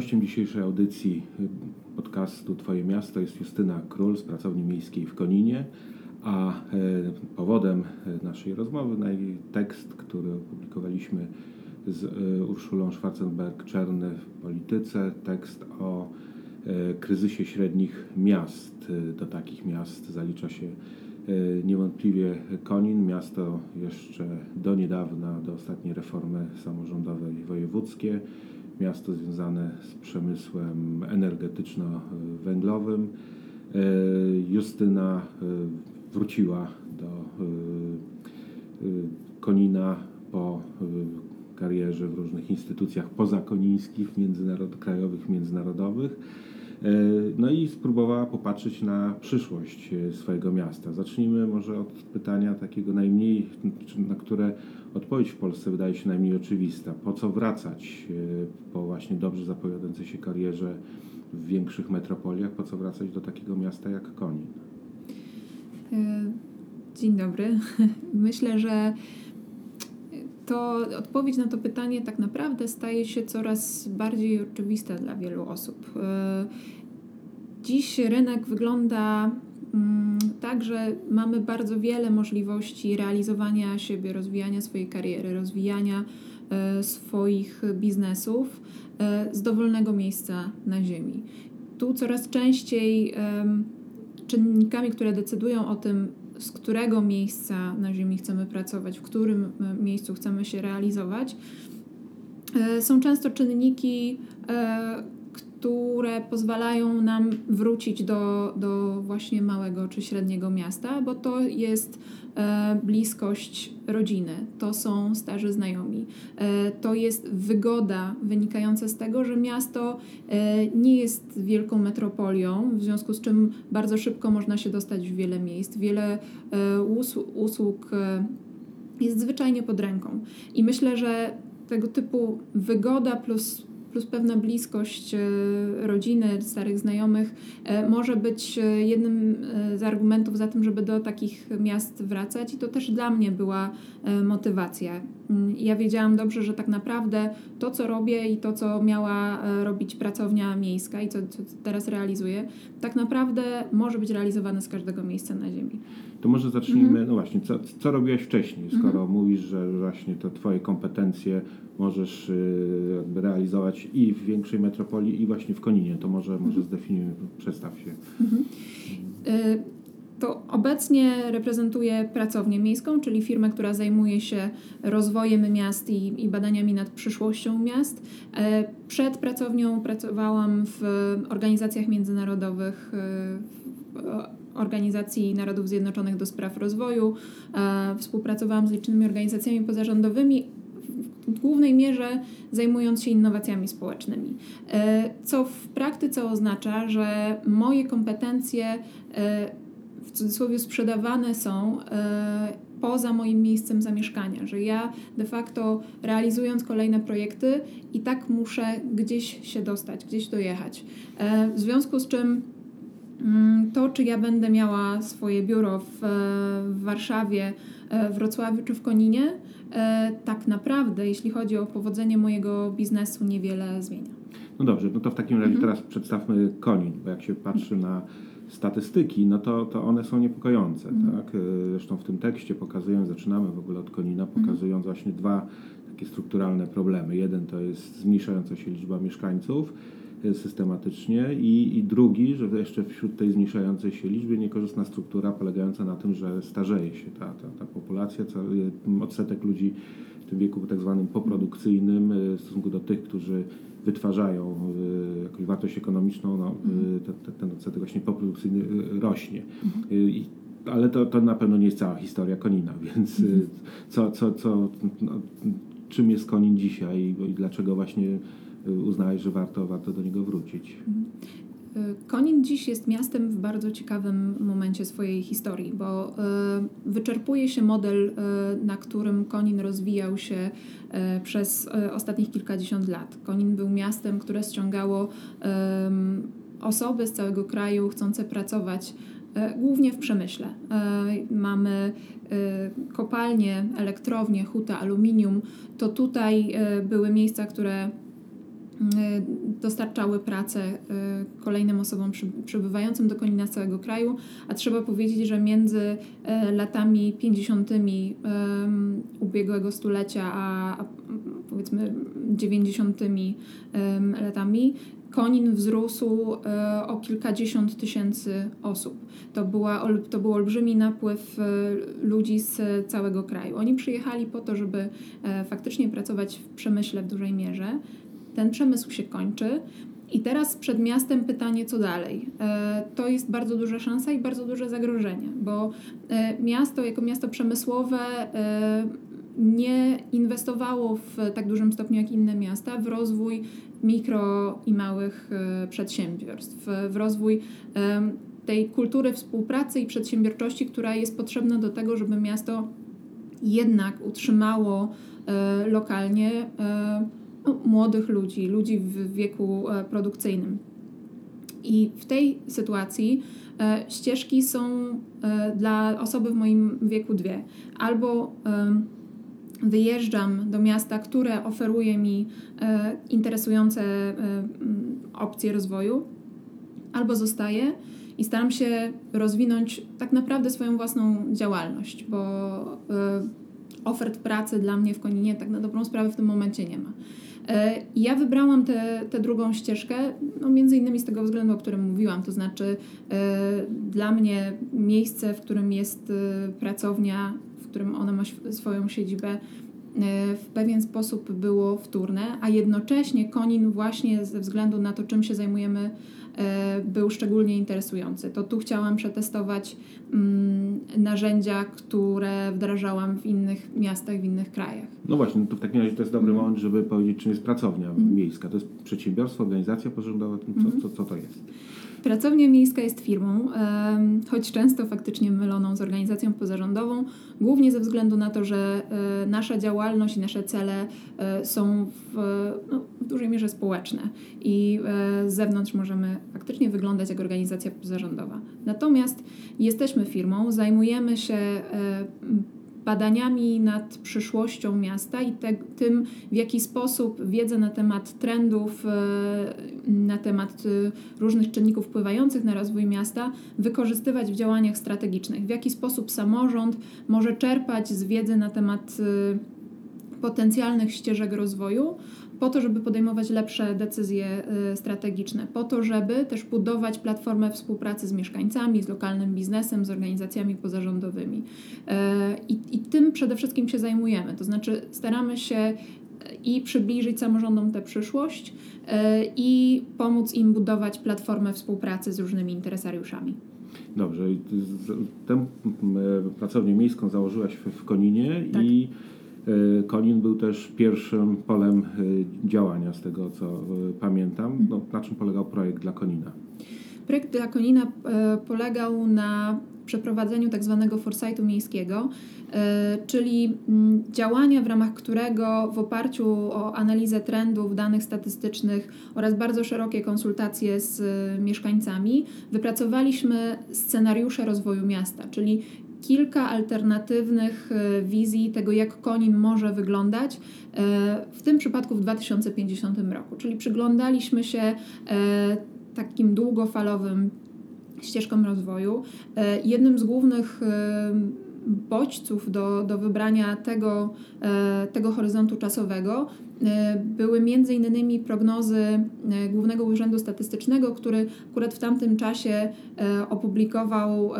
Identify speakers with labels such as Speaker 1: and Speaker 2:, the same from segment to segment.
Speaker 1: Gościem dzisiejszej audycji podcastu Twoje Miasto jest Justyna Król z pracowni miejskiej w Koninie, a e, powodem naszej rozmowy jej tekst, który opublikowaliśmy z Urszulą Schwarzenberg-Czerny w Polityce, tekst o kryzysie średnich miast. Do takich miast zalicza się niewątpliwie Konin, miasto jeszcze do niedawna, do ostatniej reformy samorządowej wojewódzkie, miasto związane z przemysłem energetyczno-węglowym. E, Justyna e, wróciła do e, Konina po karierze w różnych instytucjach pozakonińskich, międzynarod, krajowych, międzynarodowych. No i spróbowała popatrzeć na przyszłość swojego miasta. Zacznijmy może od pytania takiego najmniej, na które Odpowiedź w Polsce wydaje się najmniej oczywista. Po co wracać e, po właśnie dobrze zapowiadającej się karierze w większych metropoliach? Po co wracać do takiego miasta jak Konin?
Speaker 2: E, dzień dobry. Myślę, że to odpowiedź na to pytanie tak naprawdę staje się coraz bardziej oczywista dla wielu osób. Dziś rynek wygląda Mm, także mamy bardzo wiele możliwości realizowania siebie, rozwijania swojej kariery, rozwijania e, swoich biznesów e, z dowolnego miejsca na Ziemi. Tu coraz częściej czynnikami, które decydują o tym, z którego miejsca na Ziemi chcemy pracować, w którym e, miejscu chcemy się realizować, są często czynniki, które pozwalają nam wrócić do, do właśnie małego czy średniego miasta, bo to jest e, bliskość rodziny, to są starzy znajomi, e, to jest wygoda wynikająca z tego, że miasto e, nie jest wielką metropolią, w związku z czym bardzo szybko można się dostać w wiele miejsc, wiele e, usług e, jest zwyczajnie pod ręką. I myślę, że tego typu wygoda plus plus pewna bliskość e, rodziny, starych znajomych e, może być e, jednym z argumentów za tym, żeby do takich miast wracać i to też dla mnie była motywacja. Mm, ja wiedziałam dobrze, że tak naprawdę to, co robię i to, co miała robić pracownia miejska i co, co teraz realizuję, tak naprawdę może być realizowane z każdego miejsca na ziemi.
Speaker 1: To może zacznijmy, mhm. no właśnie, co, co robiłaś wcześniej, skoro mhm. mówisz, że właśnie to Twoje kompetencje możesz y, jakby realizować i w większej metropolii, i właśnie w Koninie. To może, może mhm. zdefiniujmy, przedstaw się. Mhm.
Speaker 2: To obecnie reprezentuję pracownię miejską, czyli firmę, która zajmuje się rozwojem miast i, i badaniami nad przyszłością miast. E, przed pracownią pracowałam w organizacjach międzynarodowych, w Organizacji Narodów Zjednoczonych do Spraw Rozwoju. E, współpracowałam z licznymi organizacjami pozarządowymi, w głównej mierze zajmując się innowacjami społecznymi. E, co w praktyce oznacza, że moje kompetencje e, w cudzysłowie sprzedawane są poza moim miejscem zamieszkania, że ja de facto realizując kolejne projekty i tak muszę gdzieś się dostać, gdzieś dojechać. W związku z czym Mm, to, czy ja będę miała swoje biuro w, w Warszawie, e, w Wrocławiu czy w Koninie, e, tak naprawdę, jeśli chodzi o powodzenie mojego biznesu, niewiele zmienia.
Speaker 1: No dobrze, no to w takim razie mhm. teraz przedstawmy Konin, bo jak się patrzy na statystyki, no to, to one są niepokojące. Mhm. Tak? E, zresztą w tym tekście pokazują, zaczynamy w ogóle od Konina, mhm. pokazując właśnie dwa takie strukturalne problemy. Jeden to jest zmniejszająca się liczba mieszkańców, systematycznie i, i drugi, że jeszcze wśród tej zmniejszającej się liczby niekorzystna struktura polegająca na tym, że starzeje się ta, ta, ta populacja, odsetek ludzi tym wieku tak zwanym poprodukcyjnym e, w stosunku do tych, którzy wytwarzają e, jakąś wartość ekonomiczną, no, mhm. ten, ten odsetek właśnie poprodukcyjny rośnie. Mhm. I ale to, to na pewno nie jest cała historia Konina, więc mhm. co, co, co, no, czym jest Konin dzisiaj i dlaczego właśnie uznałeś, że warto, warto do niego wrócić. Mhm.
Speaker 2: Konin dziś jest miastem w bardzo ciekawym momencie swojej historii, bo e, wyczerpuje się model, e, na którym Konin rozwijał się przez ostatnich kilkadziesiąt lat. Konin był miastem, które ściągało osoby z całego kraju chcące pracować głównie w przemyśle. Mamy kopalnie, elektrownie, huta, aluminium. To tutaj były miejsca, które dostarczały pracę kolejnym osobom przybywającym do Konina z całego kraju, a trzeba powiedzieć, że między latami 50. ubiegłego stulecia a powiedzmy 90. latami Konin wzrósł o kilkadziesiąt tysięcy osób. To, była, to był olbrzymi napływ ludzi z całego kraju. Oni przyjechali po to, żeby faktycznie pracować w przemyśle w dużej mierze. Ten przemysł się kończy. I teraz przed miastem pytanie, co dalej. To jest bardzo duża szansa i bardzo duże zagrożenie, bo miasto, jako miasto przemysłowe, nie inwestowało w tak dużym stopniu jak inne miasta w rozwój mikro i małych e, przedsiębiorstw, w rozwój tej kultury współpracy i przedsiębiorczości, która jest potrzebna do tego, żeby miasto jednak utrzymało e, lokalnie e, młodych ludzi, ludzi w wieku produkcyjnym. I w tej sytuacji ścieżki są dla osoby w moim wieku dwie. Albo wyjeżdżam do miasta, które oferuje mi e, interesujące e, opcje rozwoju, albo zostaję i staram się rozwinąć tak naprawdę swoją własną działalność, bo e, ofert pracy dla mnie w Koninie tak na dobrą sprawę w tym momencie nie ma. Ja wybrałam tę drugą ścieżkę, no między innymi z tego względu, o którym mówiłam, to znaczy dla mnie miejsce, w którym jest pracownia którym ona ma swoją siedzibę, e, w pewien sposób było wtórne, a jednocześnie Konin właśnie ze względu na to, czym się zajmujemy, e, był szczególnie interesujący. To tu chciałam przetestować mm, narzędzia, które wdrażałam w innych miastach, w innych krajach.
Speaker 1: No właśnie, no to w takim razie to jest dobry mm. moment, żeby powiedzieć, czym jest pracownia mm. miejska. To jest przedsiębiorstwo, organizacja pozarządowa, co, co, co to jest?
Speaker 2: Pracownia miejska jest firmą, choć często faktycznie myloną z organizacją pozarządową, głównie ze względu na to, że e, nasza działalność i nasze cele e, są w, no, w dużej mierze społeczne i e, z zewnątrz możemy faktycznie wyglądać jak organizacja pozarządowa. Natomiast jesteśmy firmą, zajmujemy się badaniami nad przyszłością miasta i te, tym, w jaki sposób wiedzę na temat trendów, e, na temat e, różnych czynników wpływających na rozwój miasta wykorzystywać w działaniach strategicznych, w jaki sposób samorząd może czerpać z wiedzy na temat e, potencjalnych ścieżek rozwoju, po to, żeby podejmować lepsze decyzje y, strategiczne, po to, żeby też budować platformę współpracy z mieszkańcami, z lokalnym biznesem, z organizacjami pozarządowymi. Y, I, I tym przede wszystkim się zajmujemy. To znaczy, staramy się y, i przybliżyć samorządom tę przyszłość i pomóc im budować platformę współpracy z różnymi interesariuszami.
Speaker 1: Dobrze. Tę pracownię miejską założyłaś w Koninie tak. i Konin był też pierwszym polem e, działania, z tego co e, pamiętam. No, na czym polegał projekt dla Konina?
Speaker 2: Projekt dla Konina polegał na przeprowadzeniu tak zwanego foresightu miejskiego, czyli mm, działania, w ramach którego w oparciu o analizę trendów, danych statystycznych oraz bardzo szerokie konsultacje z mieszkańcami wypracowaliśmy scenariusze rozwoju miasta, czyli kilka alternatywnych e, wizji tego, jak Konin może wyglądać, e, w tym przypadku w 2050 roku. Czyli przyglądaliśmy się e, takim długofalowym ścieżkom rozwoju. Jednym z głównych bodźców do, do wybrania tego, tego horyzontu czasowego były między innymi prognozy Głównego Urzędu Statystycznego, który akurat w tamtym czasie opublikował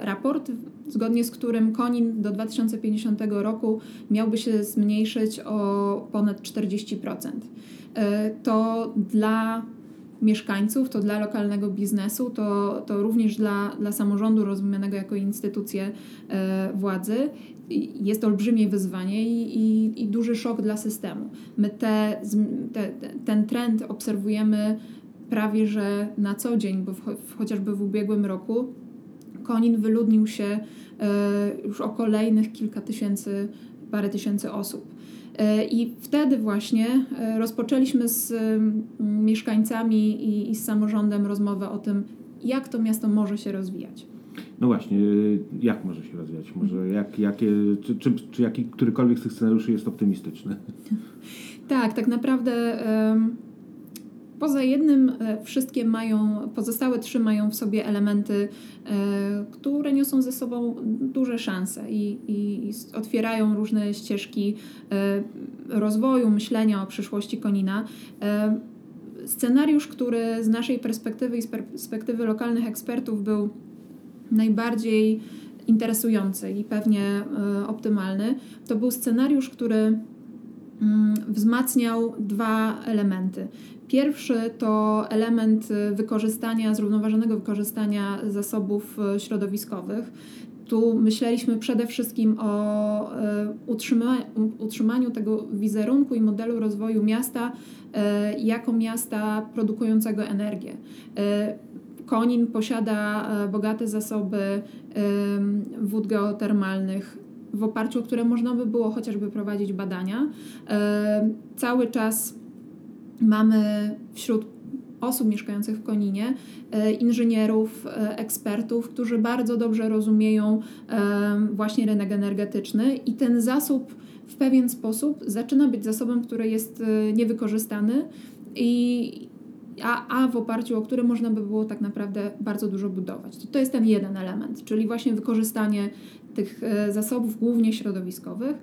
Speaker 2: raport zgodnie z którym Konin do 2050 roku miałby się zmniejszyć o ponad 40%. E, to dla mieszkańców, to dla lokalnego biznesu, to, to również dla, dla samorządu rozumianego jako instytucję e, władzy jest olbrzymie wyzwanie i, i, i, duży szok dla systemu. My te, te, ten trend obserwujemy prawie że na co dzień, bo w, chociażby w ubiegłym roku Konin wyludnił się e, już o kolejnych kilka tysięcy, parę tysięcy osób. E, I wtedy właśnie e, rozpoczęliśmy z mieszkańcami i, z samorządem rozmowę o tym, jak to miasto może się rozwijać.
Speaker 1: No właśnie, jak może się rozwijać? Może jak, jakie, czy, czy, czy jaki, którykolwiek z tych scenariuszy jest optymistyczny?
Speaker 2: Tak, tak naprawdę. Um, Poza jednym e, wszystkie mają, pozostałe trzy mają w sobie elementy, e, które niosą ze sobą duże szanse i, i otwierają różne ścieżki e, rozwoju, myślenia o przyszłości Konina. Scenariusz, który z naszej perspektywy i z perspektywy lokalnych ekspertów był najbardziej interesujący i pewnie optymalny, to był scenariusz, który wzmacniał dwa elementy. Pierwszy to element wykorzystania, zrównoważonego wykorzystania zasobów y, środowiskowych. Tu myśleliśmy przede wszystkim o y, utrzyma utrzymaniu tego wizerunku i modelu rozwoju miasta jako miasta produkującego energię. Konin posiada bogate zasoby wód geotermalnych, w oparciu o które można by było chociażby prowadzić badania. Cały czas Mamy wśród osób mieszkających w Koninie e, inżynierów, e, ekspertów, którzy bardzo dobrze rozumieją e, właśnie rynek energetyczny i ten zasób w pewien sposób zaczyna być zasobem, który jest niewykorzystany i a, a w oparciu o który można by było tak naprawdę bardzo dużo budować. To, to jest ten jeden element, czyli właśnie wykorzystanie tych zasobów głównie środowiskowych.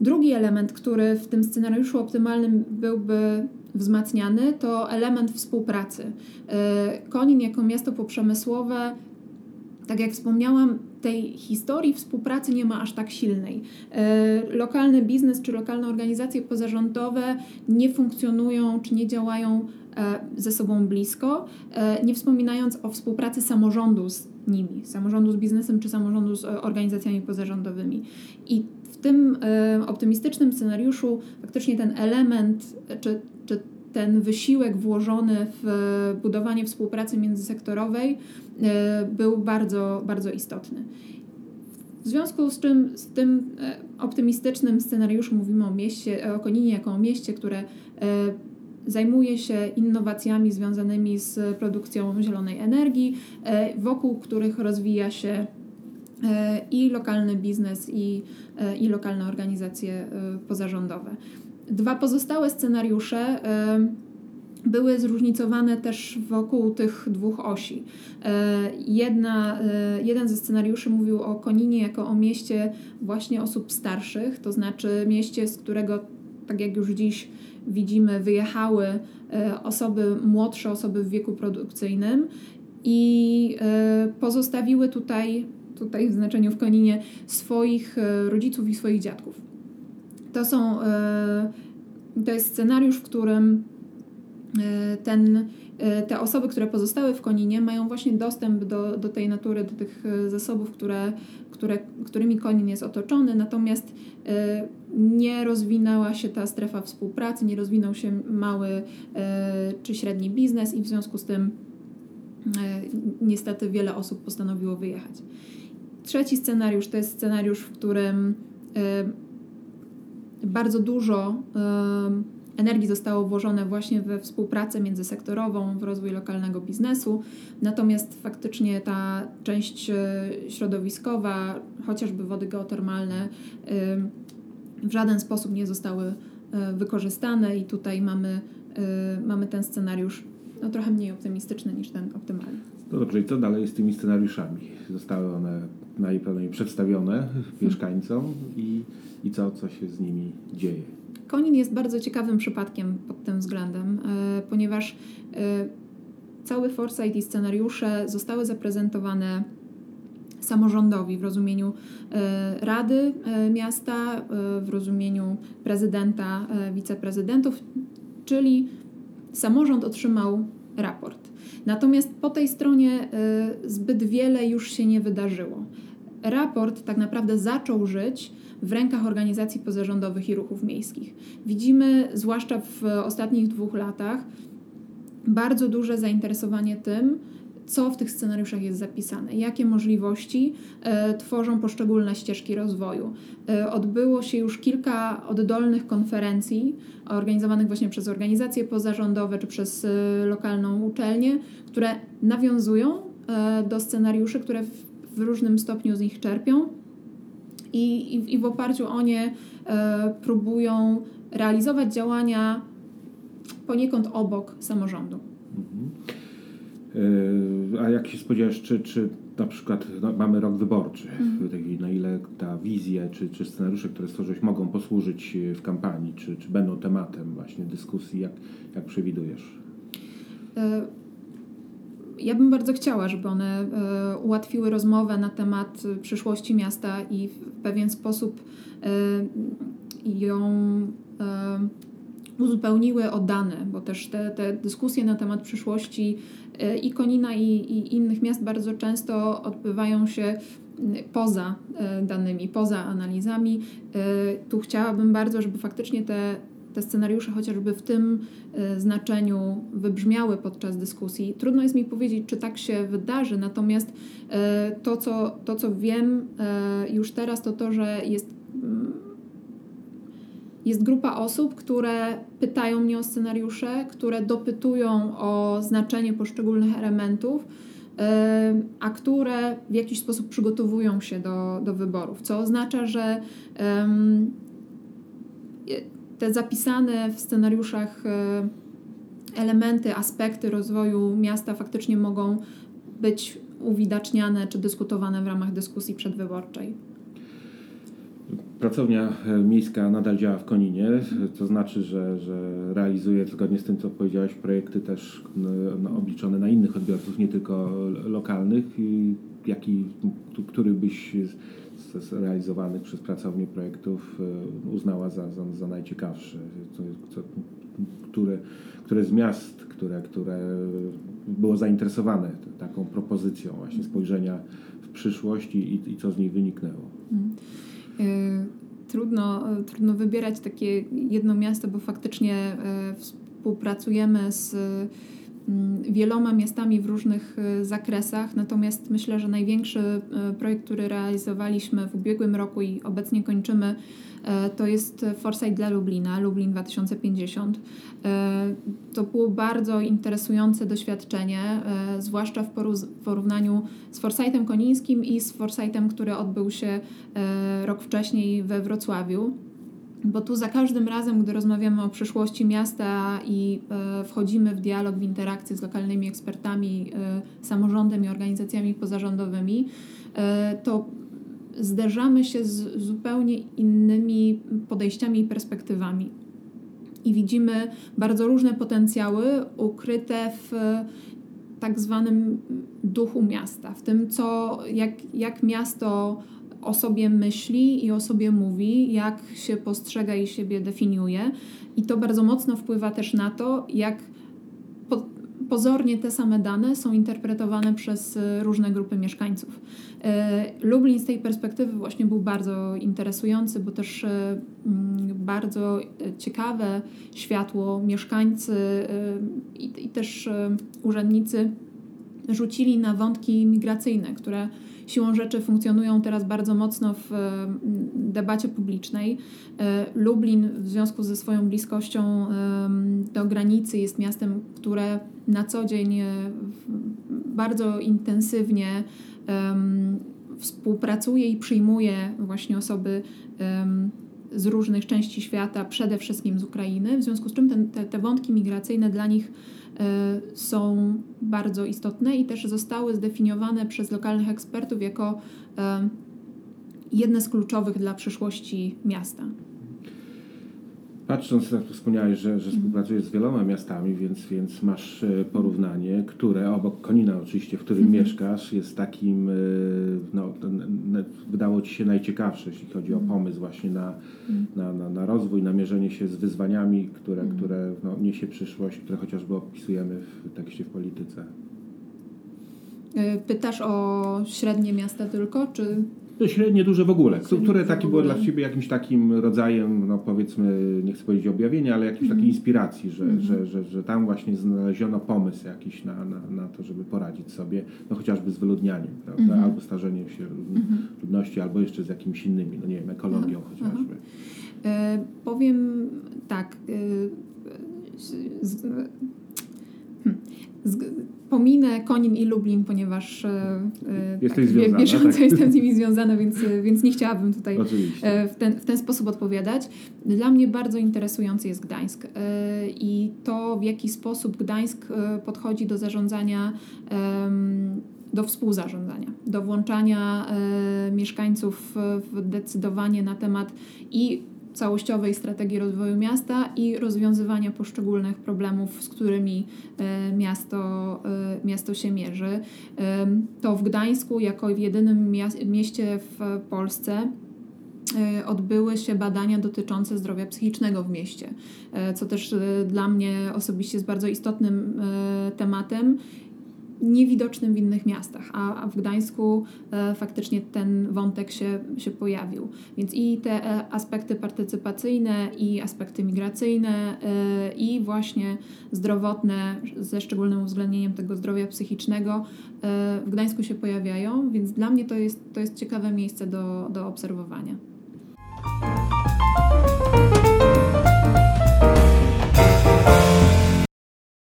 Speaker 2: Drugi element, który w tym scenariuszu optymalnym byłby wzmacniany, to element współpracy. E, Konin jako miasto poprzemysłowe, tak jak wspomniałam, tej historii współpracy nie ma aż tak silnej. E, lokalny biznes czy lokalne organizacje pozarządowe nie funkcjonują czy nie działają e, ze sobą blisko, nie wspominając o współpracy samorządu z nimi, samorządu z biznesem czy samorządu z organizacjami pozarządowymi. I w tym optymistycznym scenariuszu faktycznie ten element czy czy ten wysiłek włożony w budowanie współpracy międzysektorowej e, był bardzo, bardzo istotny. W związku z czym z tym e, optymistycznym scenariuszem mówimy o mieście, o Koninie jako o mieście, które e, zajmuje się innowacjami związanymi z produkcją zielonej energii, wokół których rozwija się i lokalny biznes, i, i lokalne organizacje pozarządowe. Dwa pozostałe scenariusze były zróżnicowane też wokół tych dwóch osi. E, jedna, e, jeden ze scenariuszy mówił o Koninie jako o mieście właśnie osób starszych, to znaczy mieście, z którego, tak jak już dziś widzimy, wyjechały e, osoby młodsze, osoby w wieku produkcyjnym i pozostawiły tutaj, tutaj w znaczeniu w Koninie, swoich rodziców i swoich dziadków. To są, e, to jest scenariusz, w którym e, ten, e, te osoby, które pozostały w Koninie, mają właśnie dostęp do, do tej natury, do tych zasobów, które, które, którymi Konin jest otoczony, natomiast nie rozwinęła się ta strefa współpracy, nie rozwinął się mały czy średni biznes i w związku z tym niestety wiele osób postanowiło wyjechać. Trzeci scenariusz to jest scenariusz, w którym bardzo dużo energii zostało włożone właśnie we współpracę międzysektorową, w rozwój lokalnego biznesu, natomiast faktycznie ta część e, środowiskowa, chociażby wody geotermalne, w żaden sposób nie zostały e, wykorzystane i tutaj mamy, e, mamy ten scenariusz no, trochę mniej optymistyczny niż ten optymalny.
Speaker 1: No dobrze, i co dalej z tymi scenariuszami? Zostały one najpewniej przedstawione mieszkańcom i, i co, co się z nimi dzieje?
Speaker 2: Konin jest bardzo ciekawym przypadkiem pod tym względem, e, ponieważ e, cały foresight i scenariusze zostały zaprezentowane samorządowi w rozumieniu e, Rady Miasta, w rozumieniu prezydenta, wiceprezydentów, czyli samorząd otrzymał raport. Natomiast po tej stronie zbyt wiele już się nie wydarzyło. Raport tak naprawdę zaczął żyć w rękach organizacji pozarządowych i ruchów miejskich. Widzimy, zwłaszcza w ostatnich dwóch latach, bardzo duże zainteresowanie tym, co w tych scenariuszach jest zapisane, jakie możliwości e, tworzą poszczególne ścieżki rozwoju. E, odbyło się już kilka oddolnych konferencji organizowanych właśnie przez organizacje pozarządowe czy przez e, lokalną uczelnię, które nawiązują do scenariuszy, które w, w różnym stopniu z nich czerpią i, i, i w oparciu o nie próbują realizować działania poniekąd obok samorządu.
Speaker 1: Yy, A jak się spodziewasz, czy, czy na przykład no, mamy rok wyborczy, taki, na ile ta wizja czy, czy scenariusze, które stworzyłeś, mogą posłużyć w kampanii, czy, czy będą tematem właśnie dyskusji, jak, jak przewidujesz?
Speaker 2: E, Ja bym bardzo chciała, żeby one e, ułatwiły rozmowę na temat e, przyszłości miasta i w pewien sposób e, ją uzupełniły o dane, bo też te, te dyskusje na temat przyszłości i Konina, i, i innych miast bardzo często odbywają się poza danymi, poza analizami. Tu chciałabym bardzo, żeby faktycznie te, te scenariusze chociażby w tym e, znaczeniu wybrzmiały podczas dyskusji. Trudno jest mi powiedzieć, czy tak się wydarzy, natomiast e, to, co, to, co wiem e, już teraz, to to, że jest mm, jest grupa osób, które pytają mnie o scenariusze, które dopytują o znaczenie poszczególnych elementów, a które w jakiś sposób przygotowują się do, do wyborów, co oznacza, że te zapisane w scenariuszach e, elementy, aspekty rozwoju miasta faktycznie mogą być uwidaczniane czy dyskutowane w ramach dyskusji przedwyborczej.
Speaker 1: Pracownia e, miejska nadal działa w Koninie, to znaczy, że, że realizuje zgodnie z tym, co powiedziałeś, projekty też no, obliczone na innych odbiorców, nie tylko lokalnych. Jaki, który byś z, z realizowanych przez pracownię projektów e, uznała za, za, za najciekawszy? Co, co, które, które z miast, które, które było zainteresowane taką propozycją właśnie spojrzenia w przyszłość i, i co z niej wyniknęło?
Speaker 2: Y, Trudno, y, trudno wybierać takie jedno miasto, bo faktycznie y, współpracujemy z wieloma miastami w różnych y, zakresach. Natomiast myślę, że największy y, projekt, który realizowaliśmy w ubiegłym roku i obecnie kończymy, y, to jest Foresight dla Lublina, Lublin 2050. Y, To było bardzo interesujące doświadczenie, zwłaszcza w porównaniu z Foresightem Konińskim i z Foresightem, który odbył się rok wcześniej we Wrocławiu. Bo tu za każdym razem, gdy rozmawiamy o przyszłości miasta i e, wchodzimy w dialog, w interakcję z lokalnymi ekspertami, e, samorządem i organizacjami pozarządowymi, e, to zderzamy się z zupełnie innymi podejściami i perspektywami. I widzimy bardzo różne potencjały ukryte w tak zwanym duchu miasta, w tym, co, jak, jak miasto o sobie myśli i o sobie mówi, jak się postrzega i siebie definiuje. I to bardzo mocno wpływa też na to, jak po, pozornie te same dane są interpretowane przez e, różne grupy mieszkańców. E, Lublin z tej perspektywy właśnie był bardzo interesujący, bo też e, mm, bardzo ciekawe światło mieszkańcy i, i też urzędnicy rzucili na wątki migracyjne, które siłą rzeczy funkcjonują teraz bardzo mocno w e, debacie publicznej. E, Lublin w związku ze swoją bliskością em, do granicy jest miastem, które na co dzień e, bardzo intensywnie współpracuje i przyjmuje właśnie osoby z różnych części świata, przede wszystkim z Ukrainy, w związku z czym te, te wątki migracyjne dla nich e, są bardzo istotne i też zostały zdefiniowane przez lokalnych ekspertów jako e, jedne z kluczowych dla przyszłości miasta.
Speaker 1: Patrząc, jak wspomniałeś, że, że współpracujesz z wieloma miastami, więc, więc masz e, porównanie, które obok Konina oczywiście, w którym
Speaker 2: Mhm.
Speaker 1: mieszkasz, jest takim, e, no, wydało Ci się najciekawsze, jeśli chodzi o pomysł właśnie na,
Speaker 2: Mhm.
Speaker 1: na, na, na rozwój, na mierzenie się z wyzwaniami, które,
Speaker 2: Mhm.
Speaker 1: które no, niesie przyszłość, które chociażby opisujemy w tekście w polityce.
Speaker 2: E, Pytasz o średnie miasta tylko, czy
Speaker 1: średnie, duże w ogóle. Które takie było dla Ciebie jakimś takim rodzajem, no powiedzmy, nie chcę powiedzieć objawienia, ale jakiejś takiej inspiracji, że,
Speaker 2: Mhm.
Speaker 1: że, że, że tam właśnie znaleziono pomysł jakiś na, na, na to, żeby poradzić sobie, no chociażby z wyludnianiem, prawda?
Speaker 2: Mhm.
Speaker 1: Albo starzeniem się ludności, albo jeszcze z jakimiś innymi, no nie wiem, ekologią chociażby.
Speaker 2: E, powiem tak. e, z, z, hmm, z, pominę Konin i Lublin, ponieważ e,
Speaker 1: Jesteś
Speaker 2: tak,
Speaker 1: związana,
Speaker 2: bieżąco
Speaker 1: tak.
Speaker 2: jestem z nimi związana, więc, więc nie chciałabym tutaj e, w ten, w ten sposób odpowiadać. Dla mnie bardzo interesujący jest Gdańsk e, i to, w jaki sposób Gdańsk e, podchodzi do zarządzania, do współzarządzania, do włączania e, mieszkańców w decydowanie na temat i całościowej strategii rozwoju miasta i rozwiązywania poszczególnych problemów, z którymi e, miasto, e, miasto się mierzy. To w Gdańsku, jako w jedynym mieście w Polsce, e, odbyły się badania dotyczące zdrowia psychicznego w mieście, co też dla mnie osobiście jest bardzo istotnym tematem. Niewidocznym w innych miastach, a, w Gdańsku e, faktycznie ten wątek się, się pojawił. Więc i te e, aspekty partycypacyjne, i aspekty migracyjne, e, i właśnie zdrowotne, ze szczególnym uwzględnieniem tego zdrowia psychicznego, w Gdańsku się pojawiają, więc dla mnie to jest, to jest ciekawe miejsce do, do obserwowania.